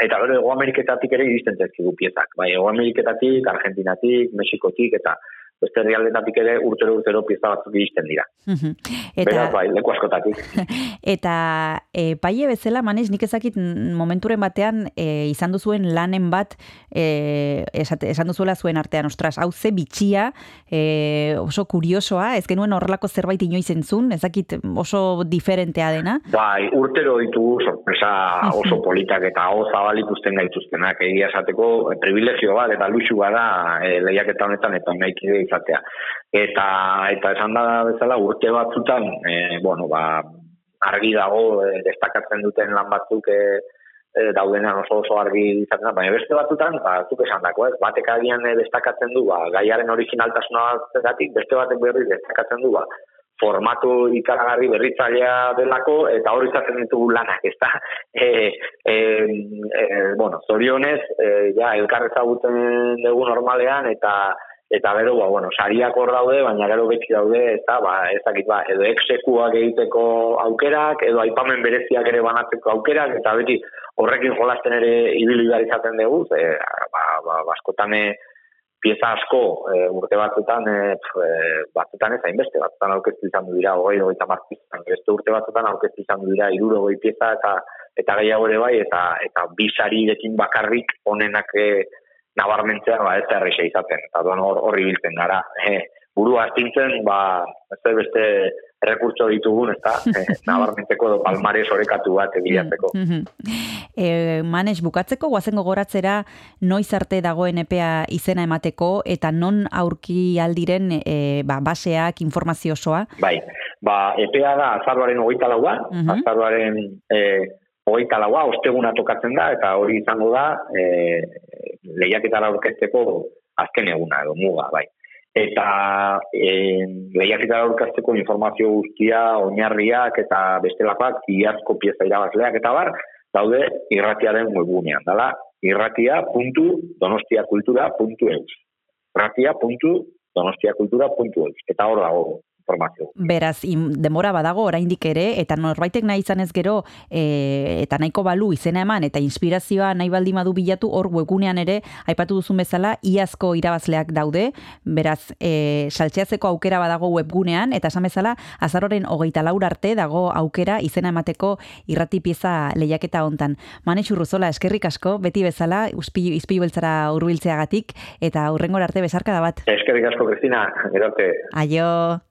eta gero Ego Ameriketatik ere iristen zaizkigu piezak. Bai, Ego Ameriketatik, Argentinatik, Mexikotik, eta beste herrialdetatik ere urtero urtero pieza batzuk iristen dira. Mhm. Beraz, eta bai, leku askotatik. eta e, paie bezala manez nik ezakit momenturen batean e, izan duzuen lanen bat e, esan duzuela zuen artean ostras hau ze bitxia e, oso kuriosoa ez genuen horrelako zerbait inoiz entzun ezakit oso diferentea dena Bai, urtero ditugu sorpresa oso politak eta hau zabal ikusten gaituztenak. Egia esateko privilegio bat eta luxu da e, lehiaketa honetan eta nahi izatea. Eta eta esan da bezala urte batzutan, e, bueno, ba, argi dago e, destakatzen duten lan batzuk e, e, daudenean oso oso argi izaten da, baina beste batzutan, ba, zuk esan dako, ez, batek agian destakatzen du, ba, gaiaren originaltasuna bategatik, beste batek berriz destakatzen du, ba, formatu ikaragarri berritzailea delako eta hori izaten ditugu lanak, ezta? E, e, e, bueno, zorionez, e, ja, elkar ezagutzen dugu normalean eta eta gero, ba, bueno, sariak hor daude, baina gero beti daude, eta, ba, ez dakit, ba, edo exekuak egiteko aukerak, edo aipamen bereziak ere banatzeko aukerak, eta beti horrekin jolasten ere ibili behar izaten dugu, ze, ba, ba, baskotan e, pieza asko e, urte batzutan, e, e, batzutan ez hainbeste, batzutan aurkeztu izan du dira, hogei, hogei tamar piezan, beste urte batzutan aurkeztu izan du dira, iruro pieza, eta eta gehiago ere bai, eta eta bi sarirekin bakarrik onenak e, nabarmentzea, ba, ez da izaten, eta doan hor, horri biltzen gara. E, buru astintzen, ba, ez beste errekurtso ditugun, ez da, e, nabarmentzeko edo palmares orekatu bat egiatzeko. Mhm. E, manes, bukatzeko guazen gogoratzera noiz arte dagoen epea izena emateko eta non aurki aldiren e, ba, baseak informazio osoa? Bai, ba, epea da azaroaren hogeita laua, Mhm. azaroaren e, hogeita laua, osteguna tokatzen da, eta hori izango da, e, lehiaketara aurkezteko azken eguna edo muga, bai. Eta e, lehiaketara aurkezteko informazio guztia, oinarriak eta bestelakoak, iazko pieza irabazleak eta bar, daude irratiaren webgunean, dala? irratia.donostiakultura.eus irratia.donostiakultura.eus eta hor dago informazio. Beraz, im, denbora badago oraindik ere, eta norbaitek nahi izan ez gero, e, eta nahiko balu izena eman, eta inspirazioa nahi baldin badu bilatu, hor webgunean ere, aipatu duzun bezala, iazko irabazleak daude, beraz, e, saltzeazeko aukera badago webgunean, eta esan bezala, azaroren hogeita laur arte dago aukera izena emateko irrati pieza lehiaketa hontan. Mane Xurruzola, eskerrik asko, beti bezala, izpilu, izpilu beltzara urbiltzeagatik, eta hurrengor arte bezarka da bat. Eskerrik asko, Kristina, gero arte. Aio!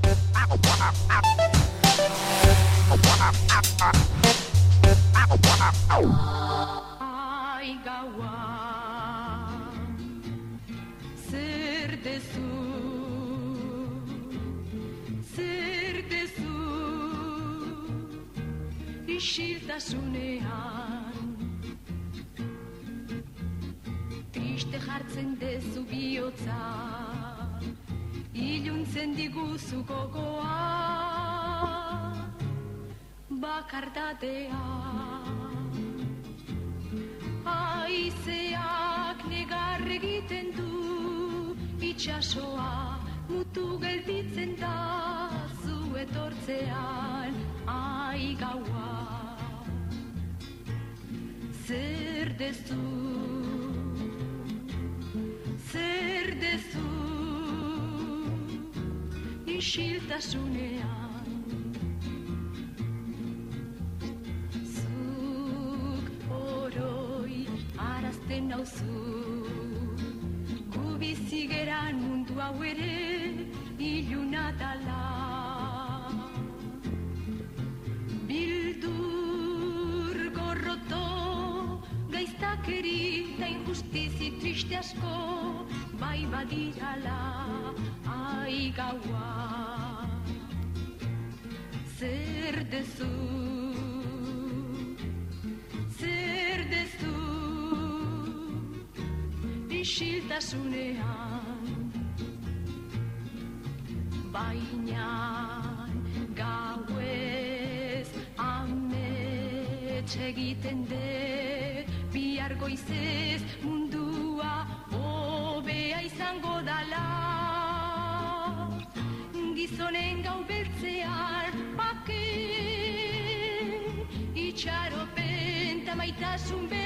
Zer dezu zer dezu isiltasunean zuk oroi arazten nauzu badirala ai gaua. Zer dezu zer dezu isiltasunean. Baina gauez amets egiten de bihar goizez eta maitasun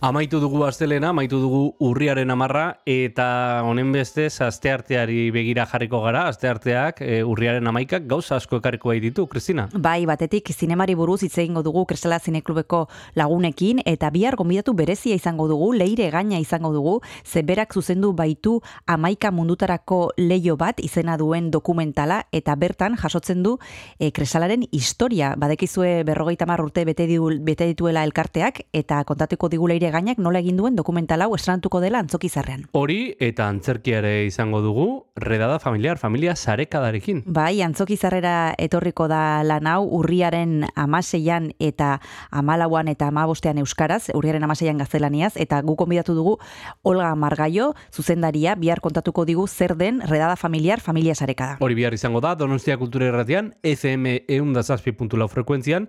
Amaitu dugu astelena, amaitu dugu urriaren amarra, eta honen bestez astearteari begira jarriko gara, astearteak e, urriaren amaikak gauza asko ekarriko ditu, Kristina. Bai, batetik zinemari buruz hitz egingo dugu Kristala Zineklubeko lagunekin eta bihar gonbidatu berezia izango dugu, leire gaina izango dugu, ze berak zuzendu baitu amaika mundutarako leio bat izena duen dokumentala eta bertan jasotzen du e, Kristalaren historia. Badekizue berrogeita mar urte bete, bete dituela elkarteak eta kontatuko digu leire gainak nola egin duen dokumentala hau estrenatuko dela antzokizarrean. Hori eta antzerkiare izango dugu, redada familiar, familia sarekadarekin. Bai, antzokizarrera etorriko da lan hau urriaren amaseian eta amalauan eta amabostean euskaraz, urriaren amaseian gaztelaniaz, eta gu konbidatu dugu Olga Margaio, zuzendaria, bihar kontatuko digu zer den redada familiar, familia sarekada. Hori bihar izango da, Donostia Kultura Erratian, FM eundazazpi.lau frekuentzian,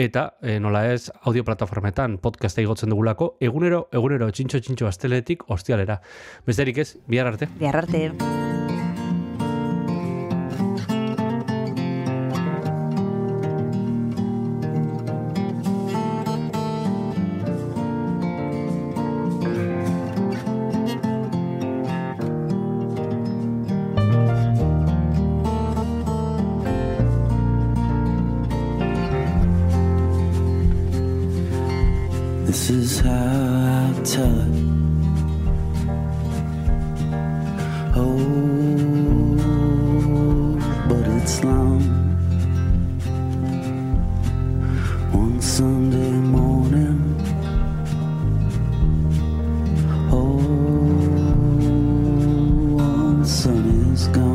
eta e, nola ez audio plataformetan podcasta igotzen dugulako, egunero, egunero, txintxo, txintxo, asteletik, ostialera. Besterik ez, bihar arte. Bihar arte. Is gone.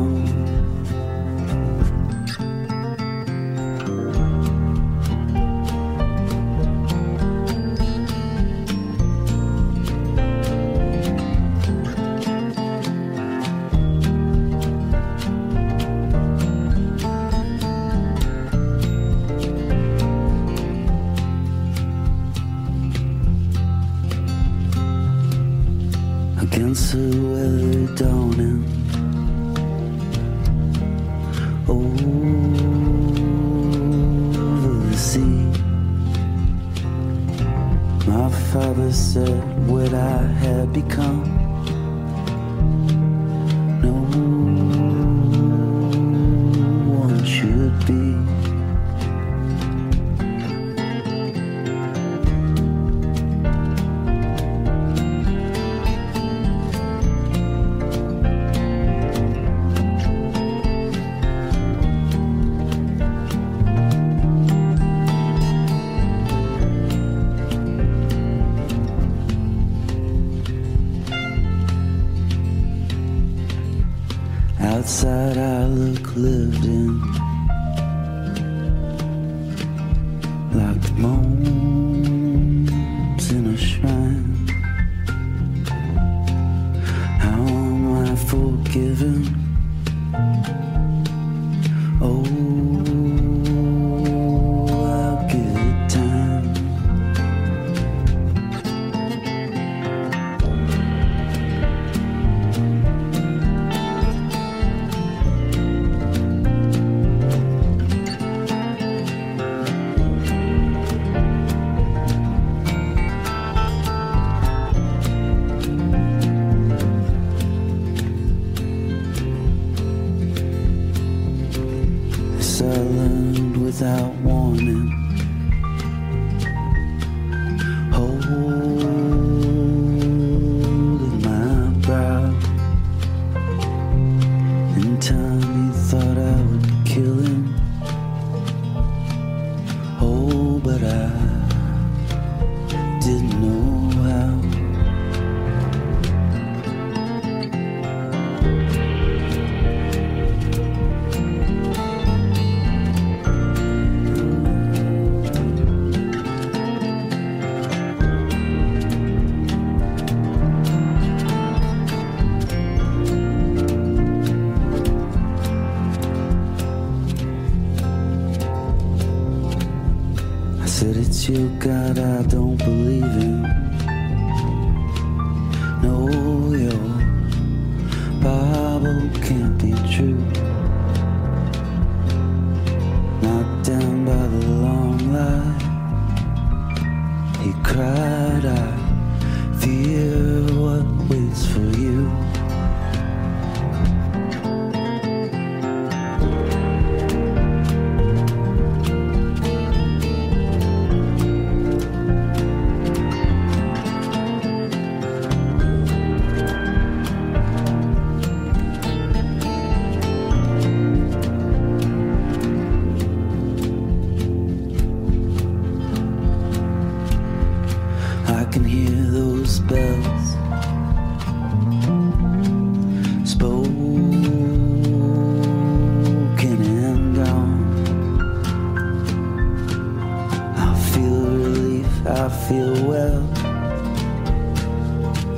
I feel well.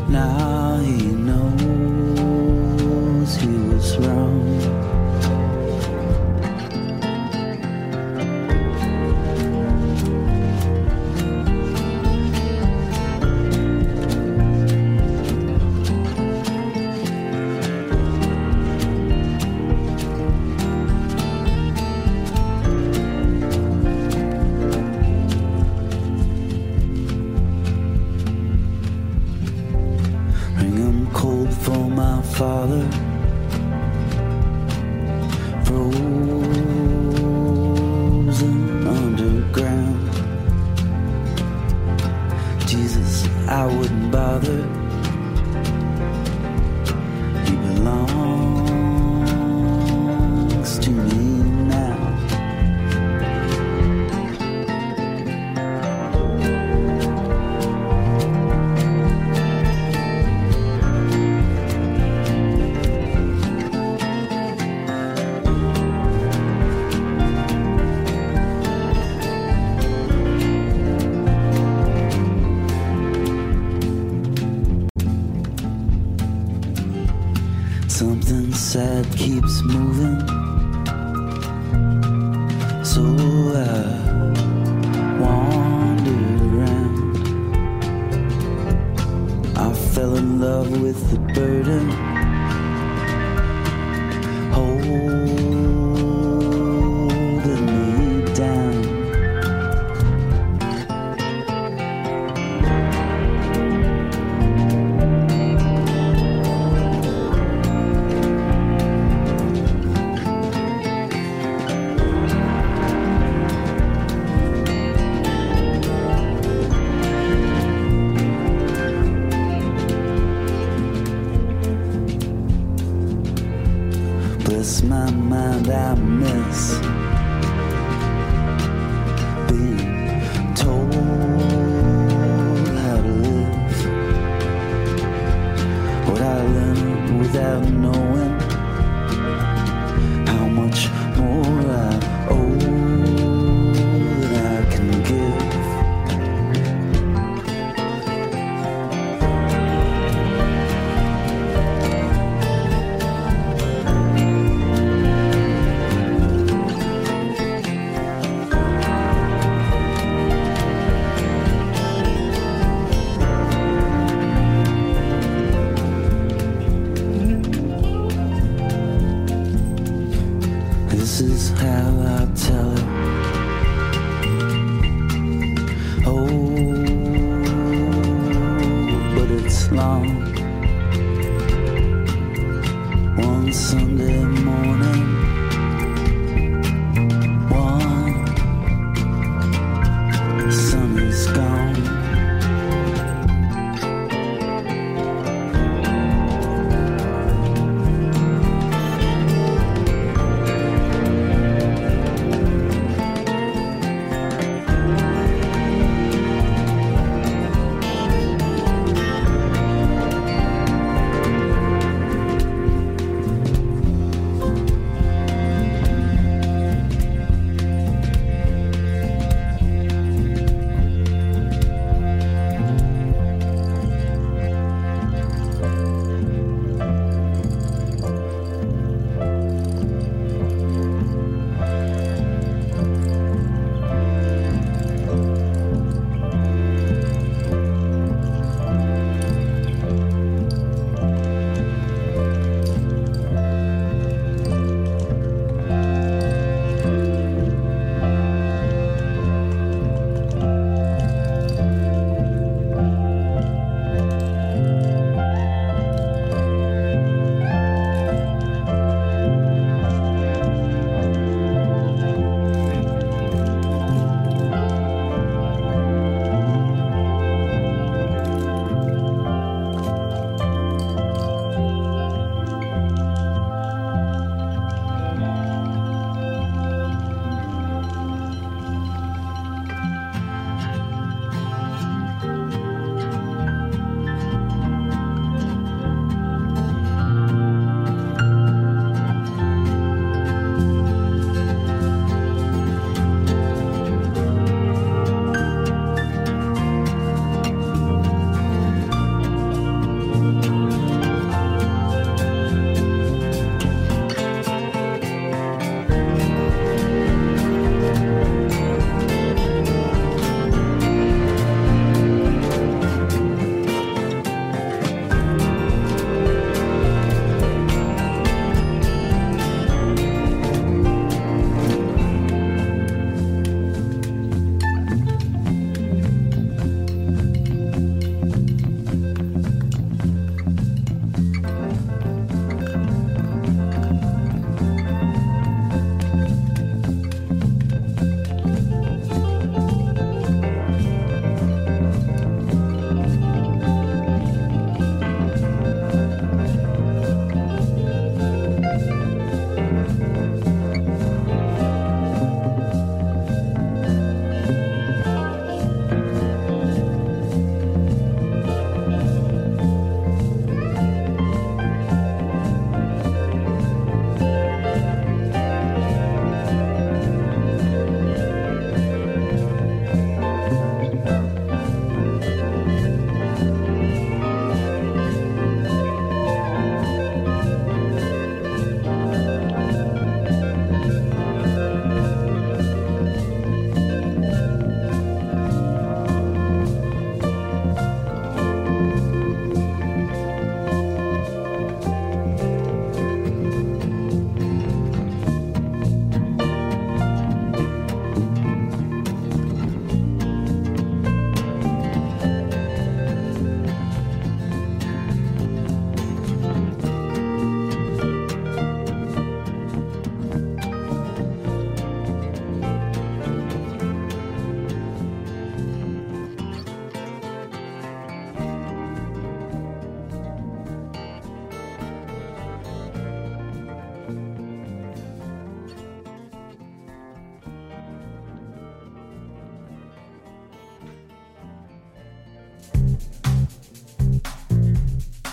Now he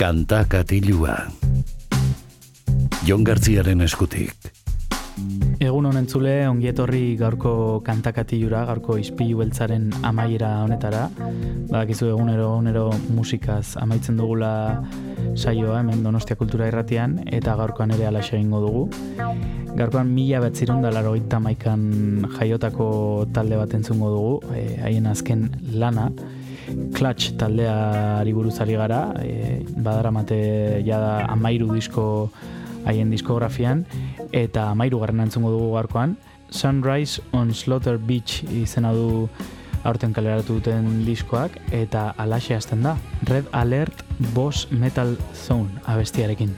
Kanta katilua. Jon Gartziaren eskutik. Egun honen zule, ongietorri gaurko kantakatilura, gaurko izpilu beltzaren amaiera honetara. Badakizu egunero egunero musikaz amaitzen dugula saioa hemen Donostia Kultura Irratian eta gaurkoan ere alaxe egingo dugu. Gaurkoan mila betzirun da laro maikan jaiotako talde bat entzungo dugu, eh, haien azken lana. Clutch taldeari buruz ari gara, e, badaramate jada amairu disko haien diskografian, eta amairu garren entzungo dugu gaurkoan. Sunrise on Slaughter Beach izena du aurten kaleratu duten diskoak, eta alaxe hasten da. Red Alert Boss Metal Zone abestiarekin.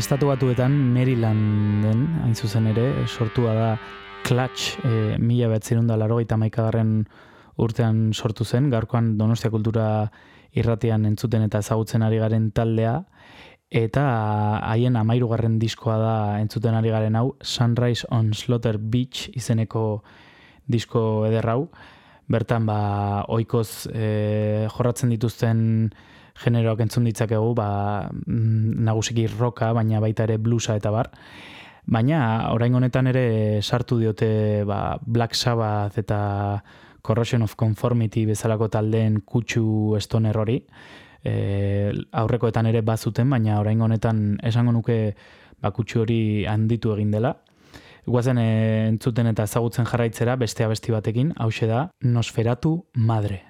Estatu batuetan Marylanden, hain zuzen ere, sortua da Clutch e, mila behatzerun da laro urtean sortu zen, gaurkoan Donostia Kultura irratian entzuten eta ezagutzen ari garen taldea, eta haien amairugarren diskoa da entzuten ari garen hau, Sunrise on Slaughter Beach izeneko disko ederrau, bertan ba oikoz e, jorratzen dituzten generoak entzun ditzakegu, ba, mm, nagusiki roka, baina baita ere bluesa eta bar. Baina orain honetan ere sartu diote ba, Black Sabbath eta Corrosion of Conformity bezalako taldeen kutsu stoner hori. E, aurrekoetan ere bazuten, baina orain honetan esango nuke ba, kutsu hori handitu egin dela. Guazen e, entzuten eta ezagutzen jarraitzera beste abesti batekin, hause da Nosferatu Madre.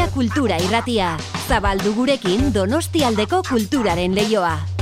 Donostia Kultura Irratia. Zabaldu gurekin Donostialdeko kulturaren leioa.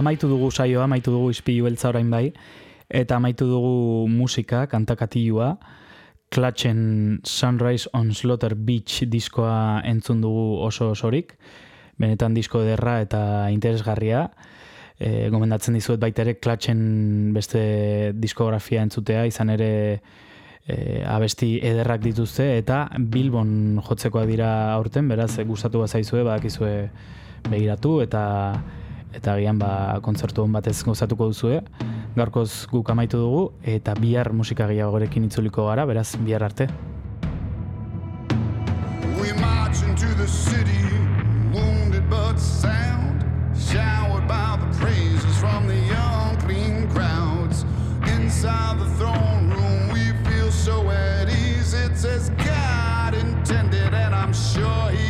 Amaitu dugu saioa, amaitu dugu izpilu beltza orain bai, eta amaitu dugu musika, kantakatilua, Klatchen Sunrise on Slaughter Beach diskoa entzun dugu oso osorik, benetan disko derra eta interesgarria, e, gomendatzen dizuet baita ere Klatchen beste diskografia entzutea, izan ere e, abesti ederrak dituzte, eta Bilbon jotzekoak dira aurten, beraz gustatu bazaizue, badakizue begiratu, eta eta gian ba, kontzertu hon batez gozatuko duzue. Gaurkoz guk amaitu dugu, eta bihar musika gehiagorekin itzuliko gara, beraz, bihar arte. We march into the city, wounded but sound, showered by the praises from the young, crowds. Inside the throne room, we feel so at ease. It's as God intended, and I'm sure He'd